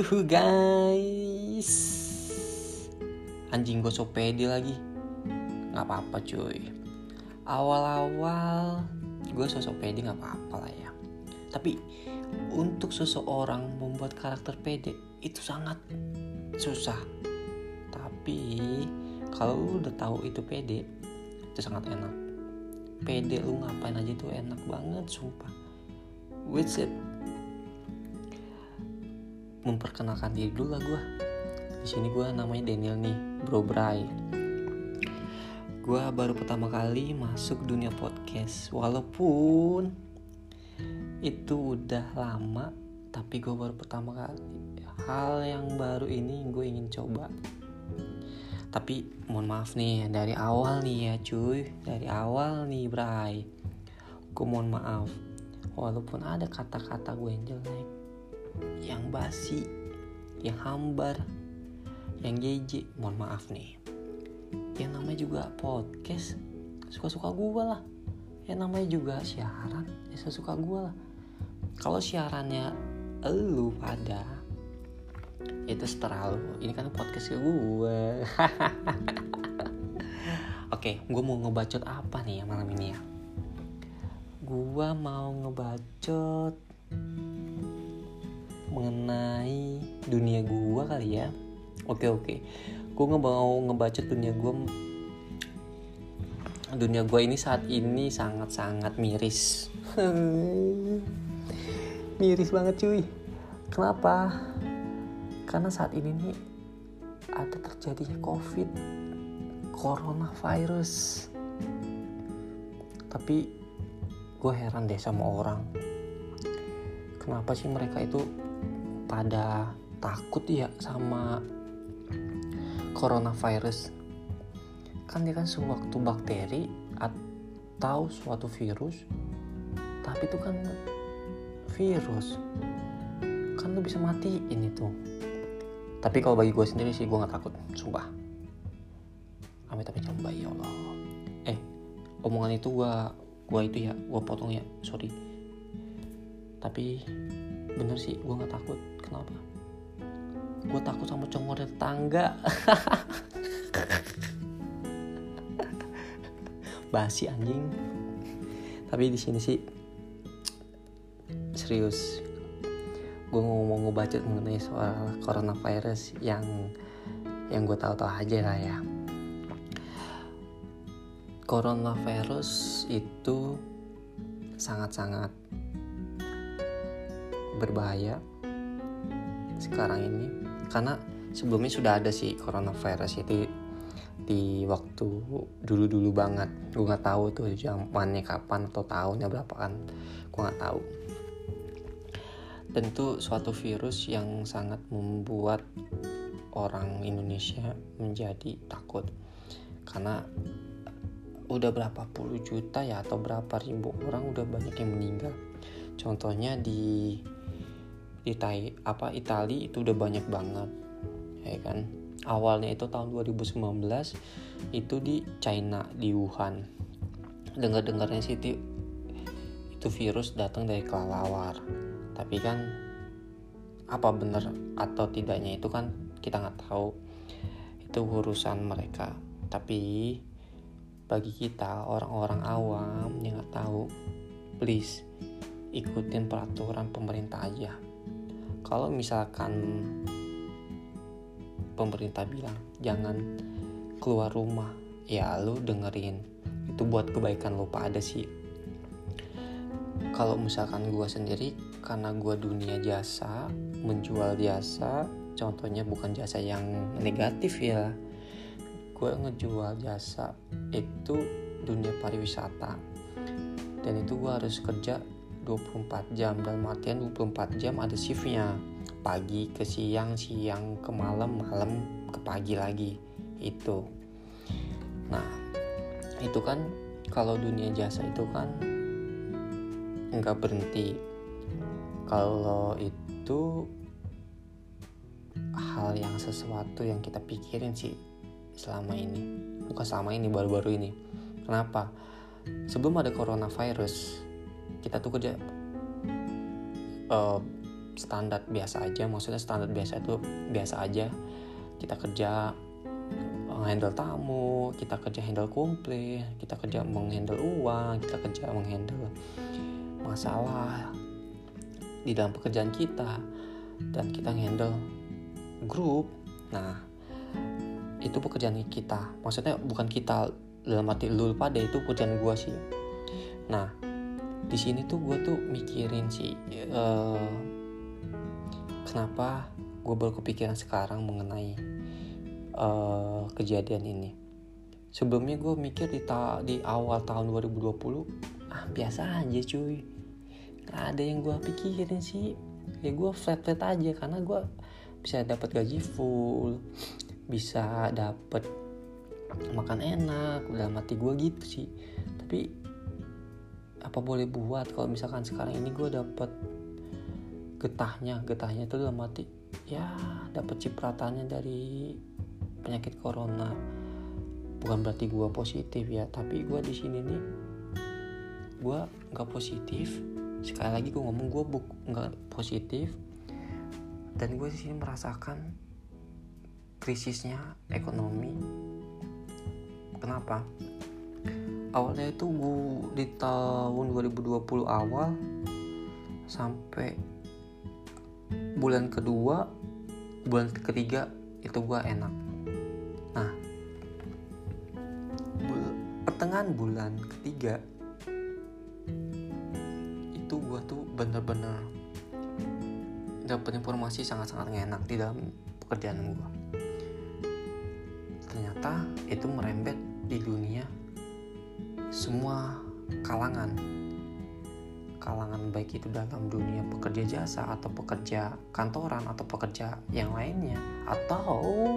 Yuhu guys. Anjing gue so pede lagi. Gak apa-apa cuy. Awal-awal Gue sosok pede gak apa-apa lah ya. Tapi Untuk seseorang membuat karakter pede Itu sangat Susah. Tapi Kalau lu udah tahu itu pede Itu sangat enak. Pede lu ngapain aja itu enak banget Sumpah. With it memperkenalkan diri dulu lah gue di sini gue namanya Daniel nih Bro Bray. Gue baru pertama kali masuk dunia podcast walaupun itu udah lama tapi gue baru pertama kali. Hal yang baru ini gue ingin coba. Tapi mohon maaf nih dari awal nih ya cuy. Dari awal nih Bray. Gue mohon maaf. Walaupun ada kata-kata gue yang jelek yang basi, yang hambar, yang jeje, mohon maaf nih. Yang namanya juga podcast, suka-suka gue lah. Yang namanya juga siaran, ya suka gue lah. Kalau siarannya lu pada, itu setelah lu. Ini kan podcast gue. Oke, gue mau ngebacot apa nih ya malam ini ya? Gue mau ngebacot mengenai dunia gua kali ya. Oke oke. Gue nggak mau ngebacot dunia gua dunia gua ini saat ini sangat sangat miris. Miris banget cuy. Kenapa? Karena saat ini nih ada terjadinya covid coronavirus. Tapi gue heran deh sama orang. Kenapa sih mereka itu pada takut ya sama coronavirus. Kan dia kan suatu bakteri atau suatu virus tapi itu kan virus. Kan lu bisa matiin itu. Tapi kalau bagi gue sendiri sih gue nggak takut sumpah. Amit amit coba ya Allah. Eh omongan itu gue gue itu ya gue potong ya sorry. Tapi bener sih gue nggak takut. Kenapa? Gue takut sama congor tetangga. Basi anjing. Tapi di sini sih serius. Gue ngomong ngebacot mengenai soal coronavirus yang yang gue tahu-tahu aja lah ya. Coronavirus itu sangat-sangat berbahaya sekarang ini. Karena sebelumnya sudah ada sih coronavirus itu di waktu dulu-dulu banget. Gue nggak tahu tuh zamannya kapan atau tahunnya berapa kan. Gue nggak tahu. Tentu suatu virus yang sangat membuat orang Indonesia menjadi takut. Karena udah berapa puluh juta ya atau berapa ribu orang udah banyak yang meninggal. Contohnya di di Thai, apa Itali itu udah banyak banget ya kan? Awalnya itu tahun 2019 itu di China di Wuhan. Dengar dengarnya sih itu, itu virus datang dari kelelawar. Tapi kan apa benar atau tidaknya itu kan kita nggak tahu. Itu urusan mereka. Tapi bagi kita orang-orang awam yang nggak tahu please ikutin peraturan pemerintah aja kalau misalkan pemerintah bilang jangan keluar rumah ya lu dengerin. Itu buat kebaikan lo pada sih. Kalau misalkan gue sendiri karena gue dunia jasa menjual jasa contohnya bukan jasa yang negatif ya gue ngejual jasa itu dunia pariwisata. Dan itu gue harus kerja 24 jam. Dan matian 24 jam ada shiftnya. Pagi ke siang siang ke malam malam ke pagi lagi. Itu. Nah itu kan kalau dunia jasa itu kan nggak berhenti. Kalau itu hal yang sesuatu yang kita pikirin sih selama ini. Bukan selama ini baru-baru ini. Kenapa? Sebelum ada coronavirus kita tuh kerja uh, standar biasa aja. Maksudnya standar biasa itu biasa aja. Kita kerja menghandle tamu kita kerja handle komplain kita kerja menghandle uang kita kerja menghandle masalah di dalam pekerjaan kita. Dan kita handle grup. Nah itu pekerjaan kita. Maksudnya bukan kita dalam arti lu pada itu pekerjaan gue sih. Nah di sini tuh gue tuh mikirin sih uh, kenapa gue baru kepikiran sekarang mengenai uh, kejadian ini. Sebelumnya gue mikir di ta di awal tahun 2020 ah biasa aja cuy. Gak ada yang gue pikirin sih. Ya gue flat flat aja karena gue bisa dapat gaji full bisa dapat makan enak udah mati gue gitu sih. Tapi apa boleh buat? Kalau misalkan sekarang ini gue dapat getahnya. Getahnya itu udah mati ya dapat cipratannya dari penyakit corona. Bukan berarti gue positif ya tapi gue di sini nih gue nggak positif. Sekali lagi gue ngomong gue buk nggak positif. Dan gue di sini merasakan krisisnya ekonomi. Kenapa awalnya itu gue di tahun 2020 awal sampai bulan kedua bulan ketiga itu gue enak. Nah pertengahan bulan ketiga itu gue tuh bener-bener dapat informasi sangat-sangat enak di dalam pekerjaan gue ternyata itu merembet di dunia semua kalangan. Kalangan baik itu dalam dunia pekerja jasa atau pekerja kantoran atau pekerja yang lainnya. Atau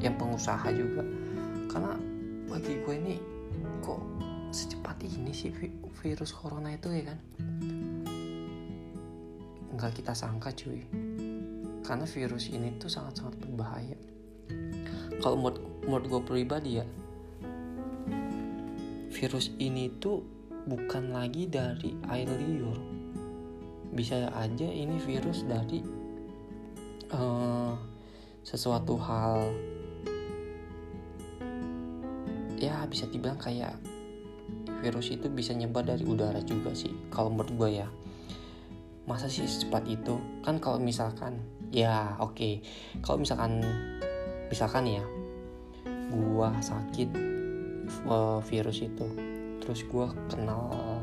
yang pengusaha juga. Karena bagi gue ini kok secepat ini sih virus corona itu ya kan? Nggak kita sangka cuy. Karena virus ini tuh sangat-sangat berbahaya. Kalau menurut, menurut gue pribadi ya virus ini tuh bukan lagi dari air liur. Bisa aja ini virus dari uh, sesuatu hal. Ya bisa dibilang kayak virus itu bisa nyebar dari udara juga sih kalau menurut gue ya. Masa sih secepat itu? Kan kalau misalkan ya oke. Okay. kalau misalkan misalkan ya gua sakit uh, virus itu. Terus gue kenal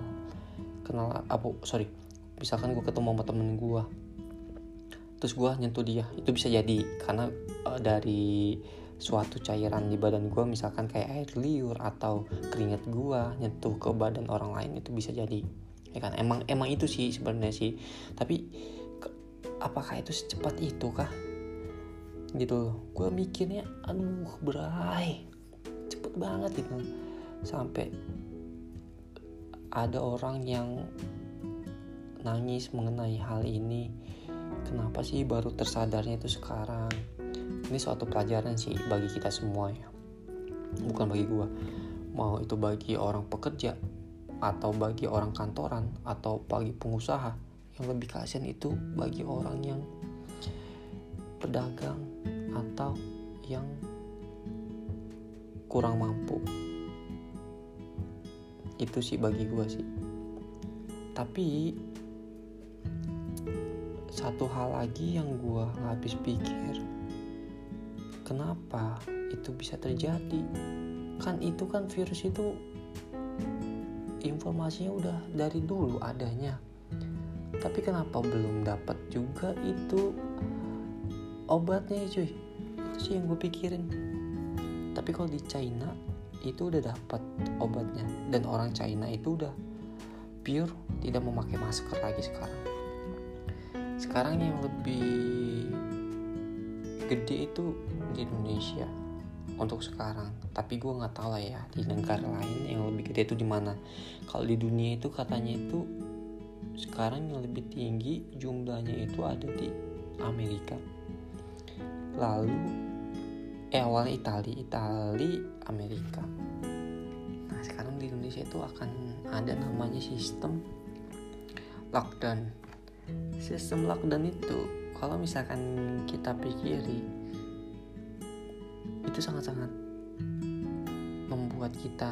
kenal apa sorry. Misalkan gue ketemu sama temen gue terus gue nyentuh dia. Itu bisa jadi karena uh, dari suatu cairan di badan gue misalkan kayak air liur atau keringat gue nyentuh ke badan orang lain itu bisa jadi. Ya kan? Emang emang itu sih sebenarnya sih. Tapi ke, apakah itu secepat itu kah? Gitu gue mikirnya aduh berai cepet banget gitu. Sampai ada orang yang nangis mengenai hal ini. Kenapa sih baru tersadarnya itu sekarang? Ini suatu pelajaran sih bagi kita semua ya. Bukan bagi gua. Mau itu bagi orang pekerja atau bagi orang kantoran atau bagi pengusaha yang lebih kasihan itu bagi orang yang pedagang atau yang kurang mampu. Itu sih bagi gue sih. Tapi satu hal lagi yang gue habis pikir. Kenapa itu bisa terjadi? Kan itu kan virus itu informasinya udah dari dulu adanya. Tapi kenapa belum dapat juga itu obatnya cuy? Itu sih yang gue pikirin tapi kalau di China itu udah dapat obatnya. Dan orang China itu udah pure tidak memakai masker lagi sekarang. Sekarang yang lebih gede itu di Indonesia untuk sekarang. Tapi gue nggak tahu lah ya di negara lain yang lebih gede itu di mana. Kalau di dunia itu katanya itu sekarang yang lebih tinggi jumlahnya itu ada di Amerika. Lalu eh awalnya Itali Itali Amerika. Nah sekarang di Indonesia itu akan ada namanya sistem lockdown. Sistem lockdown itu kalau misalkan kita pikiri itu sangat-sangat membuat kita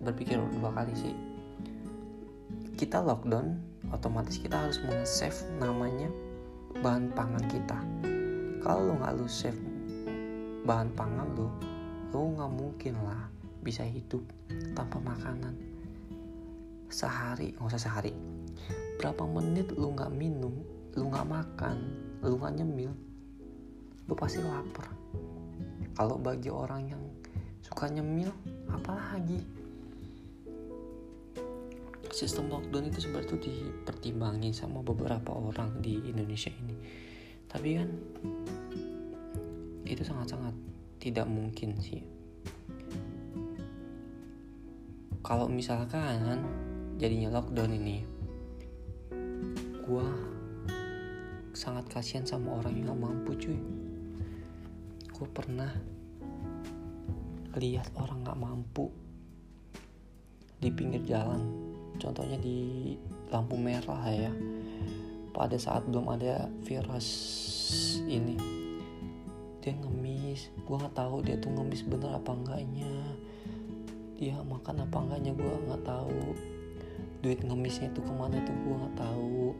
berpikir dua kali sih. Kita lockdown otomatis kita harus meng-save namanya bahan pangan kita. Kalau nggak lu save bahan pangan lo lo nggak mungkin lah bisa hidup tanpa makanan. Sehari nggak usah sehari. Berapa menit lu nggak minum lu nggak makan lu nggak nyemil lu pasti lapar. Kalau bagi orang yang suka nyemil apalagi? Sistem lockdown itu sebenarnya tuh dipertimbangin sama beberapa orang di Indonesia ini. Tapi kan itu sangat-sangat tidak mungkin sih. Kalau misalkan jadinya lockdown ini gue sangat kasihan sama orang yang gak mampu cuy. Gue pernah lihat orang gak mampu di pinggir jalan. Contohnya di lampu merah ya. Pada saat belum ada virus ini dia ngemis. Gue nggak tahu dia tuh ngemis bener apa enggaknya. Dia makan apa enggaknya gue nggak tahu. Duit ngemisnya itu ke mana itu gue nggak tahu.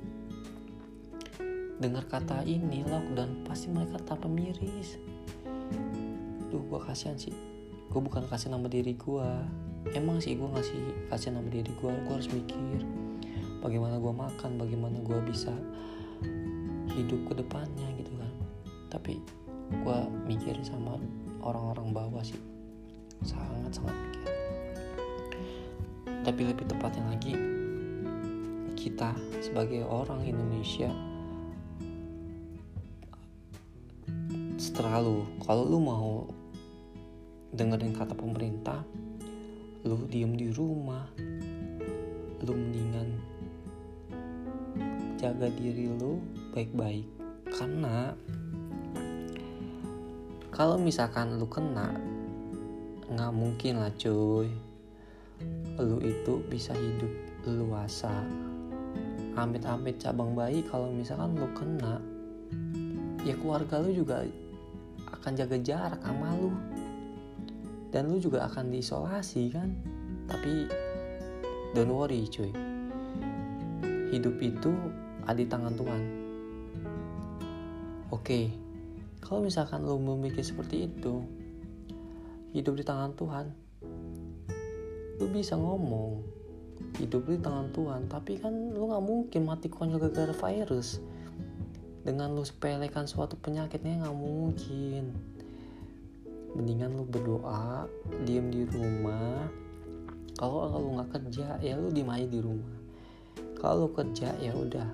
Dengar kata ini lockdown pasti mereka tanpa miris. Duh gue kasihan sih. Gue bukan kasih nama diri gue emang sih gue ngasih kasih nama diri gue gue harus mikir bagaimana gue makan bagaimana gue bisa hidup ke depannya gitu kan. Tapi gue mikir sama orang-orang bawah sih. Sangat sangat mikir. Tapi lebih tepatnya lagi kita sebagai orang Indonesia setelah lu kalau lu mau dengerin kata pemerintah lu diem di rumah lu mendingan jaga diri lu baik-baik. Karena kalau misalkan lu kena nggak mungkin lah cuy. Lu itu bisa hidup leluasa amit-amit cabang bayi kalau misalkan lu kena ya keluarga lu juga akan jaga jarak sama lu. Dan lu juga akan diisolasi kan? Tapi don't worry cuy. Hidup itu ada di tangan Tuhan. Oke kalau misalkan lu memikir seperti itu hidup di tangan Tuhan lu bisa ngomong hidup di tangan Tuhan tapi kan lu nggak mungkin mati konyol gara-gara virus. Dengan lu sepelekan suatu penyakitnya nggak mungkin. Mendingan lu berdoa diem di rumah. Kalau kalau nggak kerja ya lu diem di rumah. Kalau lu kerja ya udah.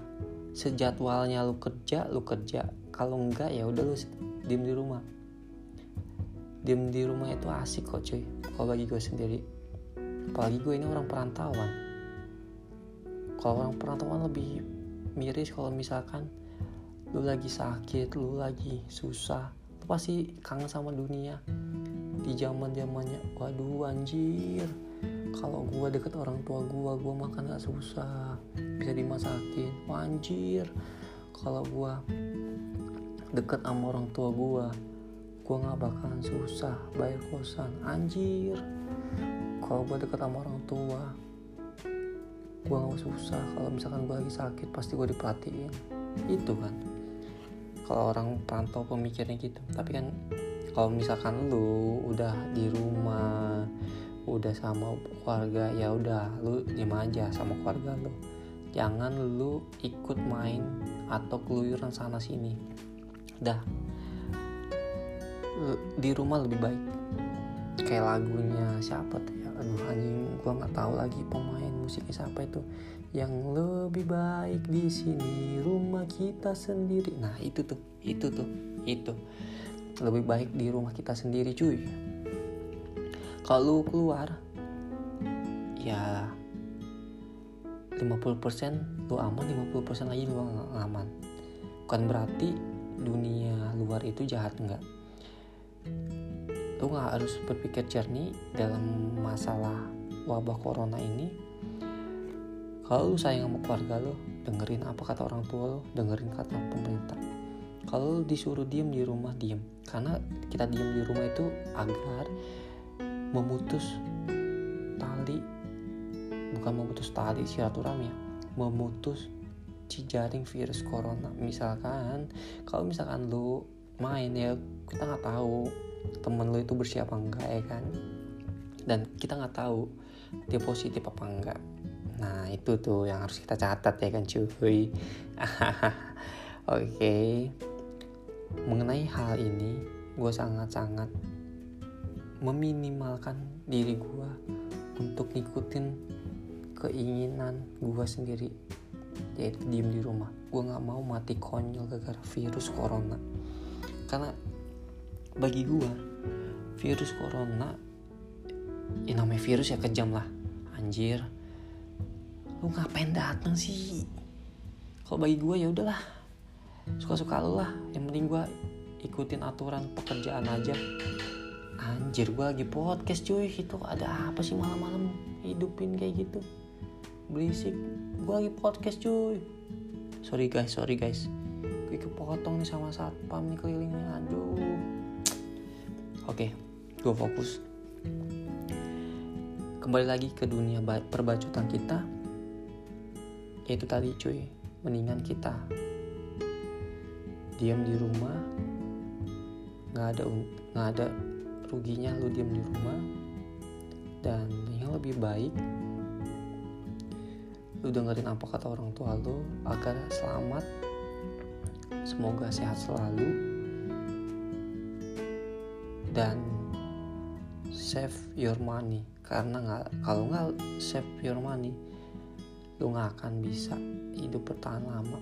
Sejadwalnya lu kerja lu kerja kalau enggak ya udah lu diem di rumah. Diem di rumah itu asik kok cuy. Kalau bagi gue sendiri. Apalagi gue ini orang perantauan. Kalau orang perantauan lebih miris kalau misalkan lu lagi sakit lu lagi susah lu pasti kangen sama dunia. Di zaman zamannya waduh anjir. Kalau gue deket orang tua gue gue makan gak susah. Bisa dimasakin Wah, anjir. Kalau gue deket sama orang tua gue gue gak bakalan susah bayar kosan. Anjir. Kalau gue deket sama orang tua gue gak susah. Kalau misalkan gue lagi sakit pasti gue diperhatiin. Itu kan. Kalau orang pantau pemikirnya gitu. Tapi kan kalau misalkan lu udah di rumah udah sama keluarga ya udah lu diem aja sama keluarga lu. Jangan lu ikut main atau keluyuran sana sini dah. Di rumah lebih baik. Kayak lagunya siapa tuh ya? Aduh anjing gua nggak tahu lagi pemain musiknya siapa itu. Yang lebih baik di sini rumah kita sendiri. Nah itu tuh itu tuh itu. Lebih baik di rumah kita sendiri cuy. Kalau keluar ya 50% lu aman 50% lagi lu aman. Bukan berarti dunia luar itu jahat enggak lu nggak harus berpikir jernih dalam masalah wabah corona ini. Kalau lu sayang sama keluarga lo dengerin apa kata orang tua lo dengerin kata pemerintah. Kalau disuruh diem di rumah diem. Karena kita diem di rumah itu agar memutus tali bukan memutus tali silaturahmi ya memutus cijaring virus corona. Misalkan kalau misalkan lu main ya kita nggak tahu temen lu itu bersih apa enggak ya kan? Dan kita nggak tahu dia positif apa enggak. Nah itu tuh yang harus kita catat ya kan cuy? Oke. Okay. mengenai hal ini gue sangat-sangat meminimalkan diri gue untuk ngikutin keinginan gue sendiri yaitu diem di rumah. Gue nggak mau mati konyol gara-gara virus corona. Karena bagi gue virus corona ya namanya virus ya kejam lah. Anjir. Lu ngapain datang sih? Kalau bagi gue ya udahlah. Suka-suka lu lah. Yang penting gue ikutin aturan pekerjaan aja. Anjir gue lagi podcast cuy. Itu ada apa sih malam-malam hidupin kayak gitu berisik. Gue lagi podcast cuy. Sorry guys sorry guys. Gue kepotong nih sama satpam nih kelilingnya. Aduh. Oke okay, gue fokus. Kembali lagi ke dunia perbacutan kita. Yaitu tadi cuy. Mendingan kita diam di rumah. Nggak ada nggak ada ruginya lu diam di rumah. Dan yang lebih baik lu dengerin apa kata orang tua lu agar selamat. Semoga sehat selalu. Dan save your money. Karena nggak kalau nggak save your money lu nggak akan bisa hidup bertahan lama.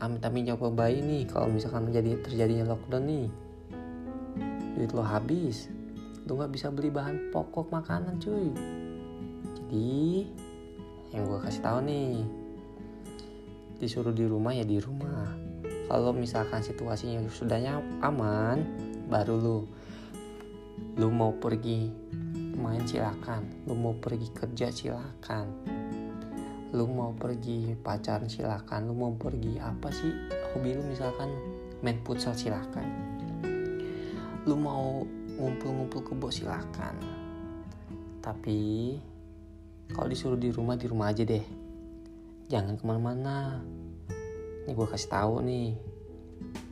Amit amit jawab bayi nih kalau misalkan jadi terjadinya lockdown nih. Duit lo habis. Lu nggak bisa beli bahan pokok makanan cuy. Jadi yang gue kasih tahu nih disuruh di rumah ya di rumah. Kalau misalkan situasinya sudahnya aman baru lu lu mau pergi main silakan. Lu mau pergi kerja silakan. Lu mau pergi pacaran silakan. Lu mau pergi apa sih hobi lu misalkan main futsal silakan. Lu mau ngumpul-ngumpul ke bos silakan. Tapi kalau disuruh di rumah di rumah aja deh. Jangan ke mana-mana. Ini gue kasih tahu nih.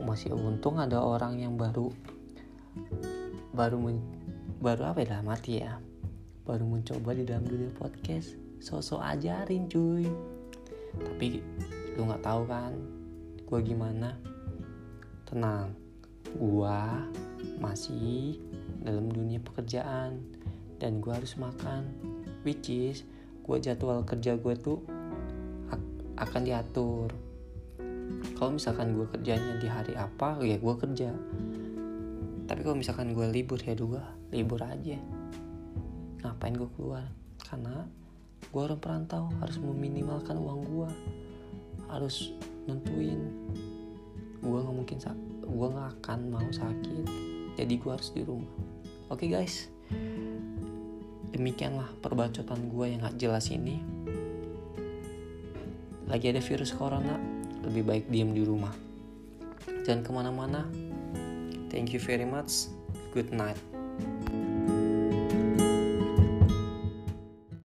Masih untung ada orang yang baru baru men, baru apa ya mati ya? Baru mencoba di dalam dunia podcast. Sosok ajarin cuy. Tapi lu nggak tahu kan gue gimana? Tenang gue masih dalam dunia pekerjaan dan gue harus makan which is gue jadwal kerja gue tuh akan diatur. Kalau misalkan gue kerjanya di hari apa ya gue kerja. Tapi kalau misalkan gue libur ya gue libur aja. Ngapain gue keluar? Karena gue orang perantau harus meminimalkan uang gue harus nentuin gue nggak mungkin gue nggak akan mau sakit. Jadi gue harus di rumah. Oke okay, guys demikianlah perbacotan gue yang gak jelas ini. Lagi ada virus corona lebih baik diam di rumah. Jangan ke mana-mana. Thank you very much. Good night